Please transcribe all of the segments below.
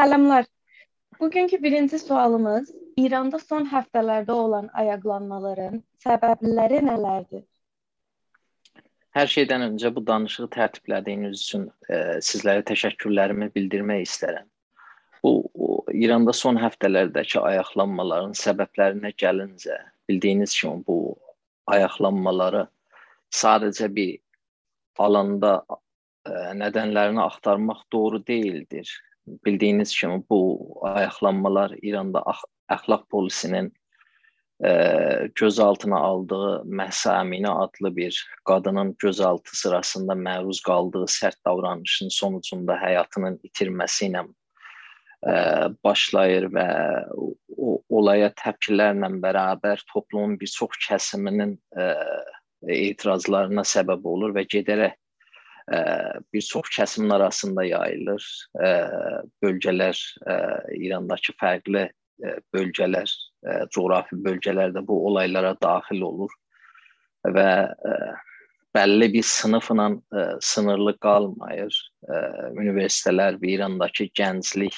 Salamlar. Bugünkü birinci sualımız İranda son həftələrdə olan ayaqlanmaların səbəbləri nələrdir? Hər şeydən öncə bu danışığı tərtiblədiyiniz üçün e, sizlərə təşəkkürlərimi bildirmək istərəm. Bu İranda son həftələrdəki ayaqlanmaların səbəblərinə gəlincə, bildiyiniz kimi bu ayaqlanmaları sadəcə bir alanda e, nədənlərini axtarmaq doğru deyildir. Bildiyiniz kimi bu ayaqlanmalar İranda əxlaq polisinin ə, gözaltına aldığı Məhsa Əminə adlı bir qadının gözaltı sırasında məruz qaldığı sərt davranışın sonucunda həyatının itirməsi ilə ə, başlayır və o olaya təpkilərlə bərabər toplumun bir çox kəsiminin ə, etirazlarına səbəb olur və gedərək bir çox kəsimin arasında yayılır. Bölgələr ə, İrandakı fərqli bölgələr, coğrafi bölgələr də bu olaylara daxil olur və bəlli bir sınıfla sınırlı qalmayır. Universitetlər və İrandakı gənclik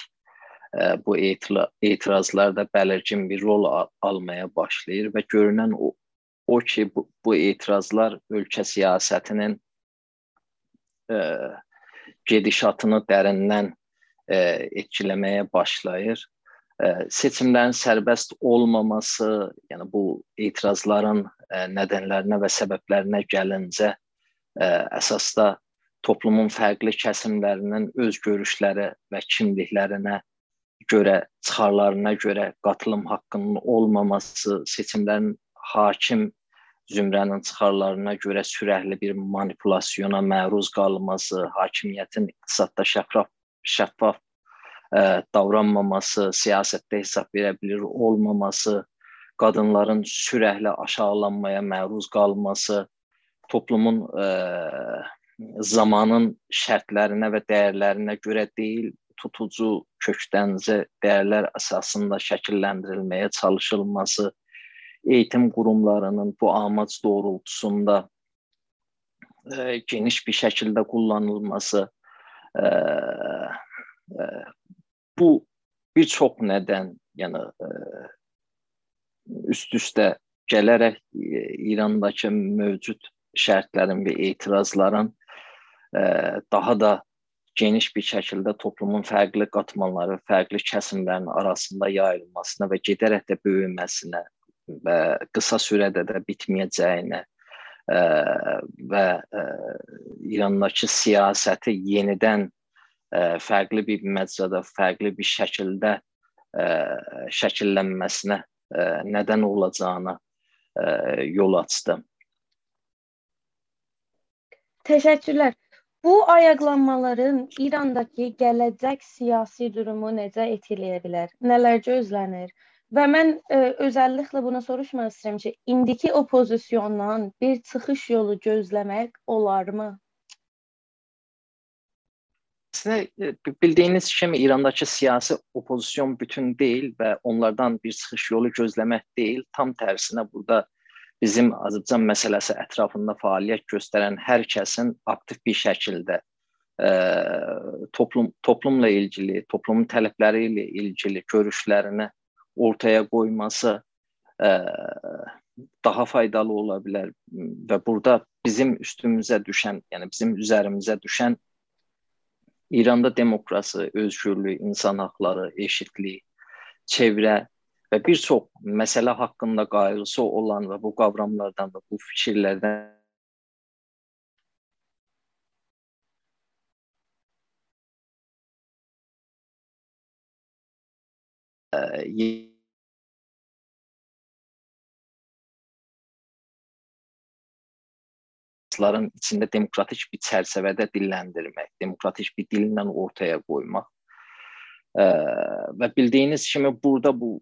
bu etirazlarda bəlirgin bir rol almaya başlayır və görünən o, o ki bu, bu etirazlar ölkə siyasətinin gedişatını dərindən ə, etkiləməyə başlayır. Seçimlərin sərbəst olmaması, yəni bu etirazların nədənlərinə və səbəblərinə gəlincə əsasda toplumun fərqli kəsimlərinin öz görüşləri və kimliklərinə görə, çıxarlarına görə qatılım haqqının olmaması, seçimlərin hakim zümrənin çıxarlarına görə sürətli bir manipulyasiyona məruz qalması, hakimiyyətin iqtisadda şəffaf şəffaf ə, davranmaması, siyasətdə hesab verə bilir olmaması, qadınların sürətli aşağılanmaya məruz qalması, toplumun ə, zamanın şərtlərinə və dəyərlərinə görə deyil, tutucu kökdəncə dəyərlər əsasında şəkilləndirilməyə çalışılması, eğitim qurumlarının bu amac doğrultusunda ə, geniş bir şəkildə kullanılması, ə, ə, bu bir çox nədən, yəni e, üst-üstə gələrək e, İrandakı mövcud şərtlərin və etirazların e, daha da geniş bir şəkildə toplumun fərqli qatmanları, fərqli kəsimlərin arasında yayılmasına və gedərək də böyüməsinə və qısa sürədə də bitməyəcəyinə ə, və ə, İrandakı siyasəti yenidən fərqli bir məcrada, fərqli bir şəkildə şəkillənməsinə nədən olacağına yol açdı. Təşəkkürlər. Bu ayaqlanmaların İrandakı gələcək siyasi durumu necə etkiləyə bilər? Nələr gözlənir? Və mən ə, özəlliklə bunu soruşmaq istəyirəm ki, indiki opozisiyondan bir çıxış yolu gözləmək olarmı? Əslində e, bildiyiniz kimi İrandakı siyasi opozisiyon bütün deyil və onlardan bir çıxış yolu gözləmək deyil. Tam tərsinə burada bizim Azərbaycan məsələsi ətrafında fəaliyyət göstərən hər kəsin aktiv bir şəkildə ə, e, toplum toplumla ilgili, toplumun tələbləri ilə ilgili görüşlərini ortaya qoyması ə, e, daha faydalı ola bilər. Və burada bizim üstümüzə düşən, yəni bizim üzərimizə düşən İranda demokrasi, özgürlük, insan haqları, eşitlik, çevrə və bir çox məsələ haqqında qayğısı olan və bu qavramlardan və bu fikirlərdən ə, ların içində demokratik bir çərçivədə dilləndirmək, demokratik bir dillə ortaya qoymaq. Ə, və bildiyiniz kimi burada bu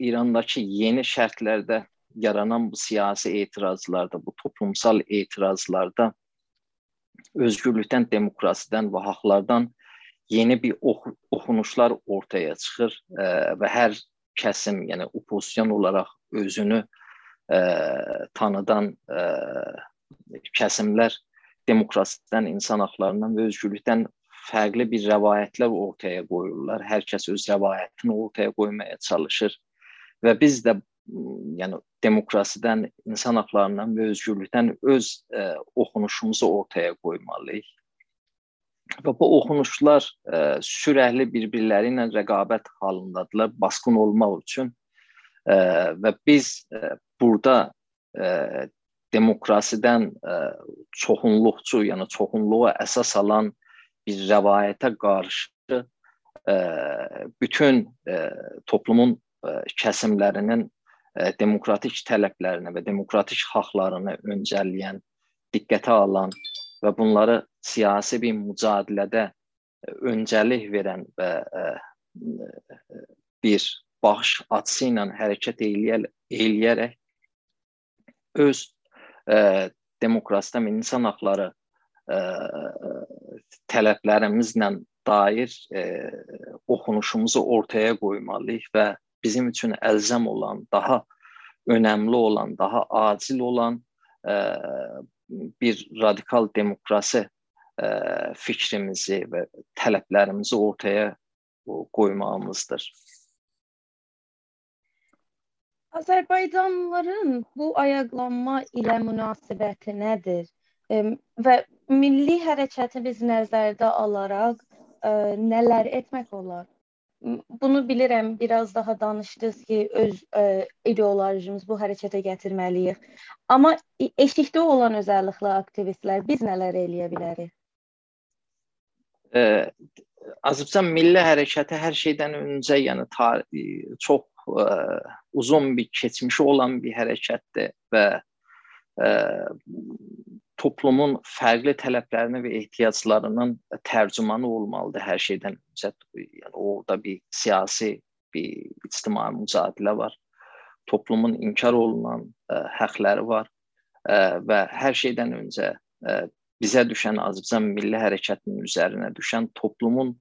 İrandakı yeni şərtlərdə yaranan bu siyasi etirazlarda, bu toplumsal etirazlarda özgürlükdən, demokrasiyadan və haqlardan yeni bir oxu oxunuşlar ortaya çıxır ə, və hər kəsim, yəni opozisiyon olaraq özünü ə, tanıdan ə, kəsimlər demokrasiyadan, insan haqlarından və özgürlükdən fərqli bir rəvayətlər ortaya qoyurlar. Hər kəs öz rəvayətini ortaya qoymaya çalışır və biz də yəni demokrasiyadan, insan hüquqlarından və özgürlükdən öz ə, oxunuşumuzu ortaya qoymalıyıq. Və bu oxunuşlar ə, sürətli bir-birləri ilə rəqabət halındadılar, basqın olmaq üçün. Ə, və biz ə, burada ə, demokrasiyadan ə, çoxunluqçu, yəni çoxunluğa əsas alan bir rəvayətə qarşı ə, bütün ə, toplumun ə, kəsimlərinin ə, demokratik tələblərini və demokratik haqqlarını öncələyən, diqqətə alan və bunları siyasi bir mücadilədə öncəlik verən və ə, bir baxış açısı ilə hərəkət eləyərək öz ə, demokrasiya və insan hüquqları ə, tələblərimizlə dair ə, oxunuşumuzu ortaya qoymalıyıq və bizim üçün əlzəm olan, daha önəmli olan, daha acil olan ə, bir radikal demokrasi ə, fikrimizi və tələblərimizi ortaya qoymağımızdır. Azərbaycanlıların bu ayaqlanma ilə münasibəti nədir? E, və milli hərəkəti biz nəzərdə alaraq e, nələr etmək olar? Bunu bilirəm, biraz daha danışdınız ki, öz ə, ideolojimiz bu hərəkətə gətirməliyik. Amma eşikdə olan özəllikli aktivistlər biz nələr eləyə bilərik? Ə, Azərbaycan milli hərəkəti hər şeydən öncə, yəni çox ə, uzun bir keçmişi olan bir hərəkətdir və ə, toplumun fərqli tələblərini və ehtiyaclarının tərcümanı olmalıdır hər şeydən öncə. Yəni orada bir siyasi, bir ictimai mücadilə var. Toplumun inkar olunan ə, həqləri var ə, və hər şeydən öncə ə, bizə düşən Azərbaycan milli hərəkətinin üzərinə düşən toplumun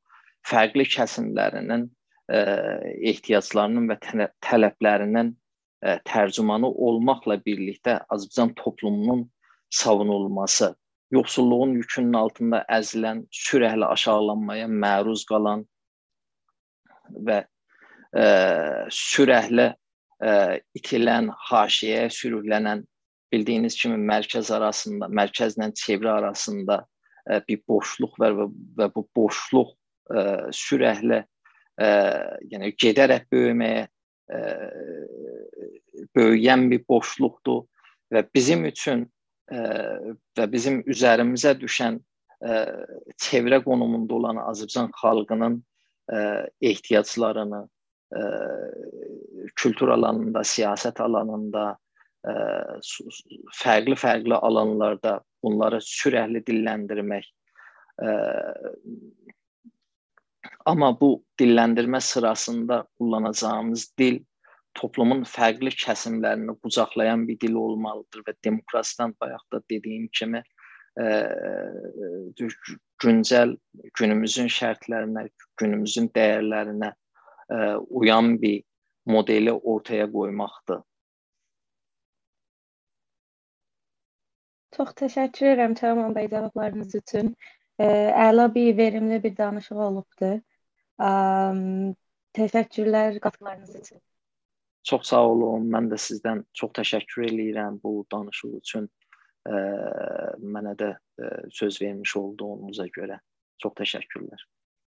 fərqli kəsimlərinin ə, ehtiyaclarının və tələblərinin ə, tərcümanı olmaqla birlikdə Azərbaycan toplumunun savunulması, yoxsulluğun yükünün altında əzilən, sürətli aşağılanmaya məruz qalan və ə, sürətli ə, itilən, haşiyəyə sürüklənən bildiyiniz kimi mərkəz arasında, mərkəzlə çevrə arasında ə, bir boşluq var və, və bu boşluq ə, sürətli ə, yəni gedərək böyüməyə ə, böyüyən bir boşluqdur və bizim üçün və bizim üzərimizə düşən çevrə qonumunda olan Azərbaycan xalqının ehtiyaclarını kültür alanında, siyasət alanında, fərqli-fərqli alanlarda bunları sürətli dilləndirmək Amma bu dilləndirmə sırasında kullanacağımız dil toplumun fərqli kəsimlərini qucaqlayan bir dil olmalıdır və demokrasiyadan bayaq da dediyim kimi ə, e, güncəl günümüzün şərtlərinə, günümüzün dəyərlərinə ə, e, uyan bir modeli ortaya qoymaqdır. Çox təşəkkür edirəm Təman bəy cavablarınız üçün. Ə, əla bir, verimli bir danışıq olubdu. Um, təşəkkürlər qatqılarınız üçün. Çox sağ olun. Mən də sizdən çox təşəkkür eləyirəm bu danışıq üçün. Ə, mənə də ə, söz vermiş olduğunuza görə. Çox təşəkkürlər.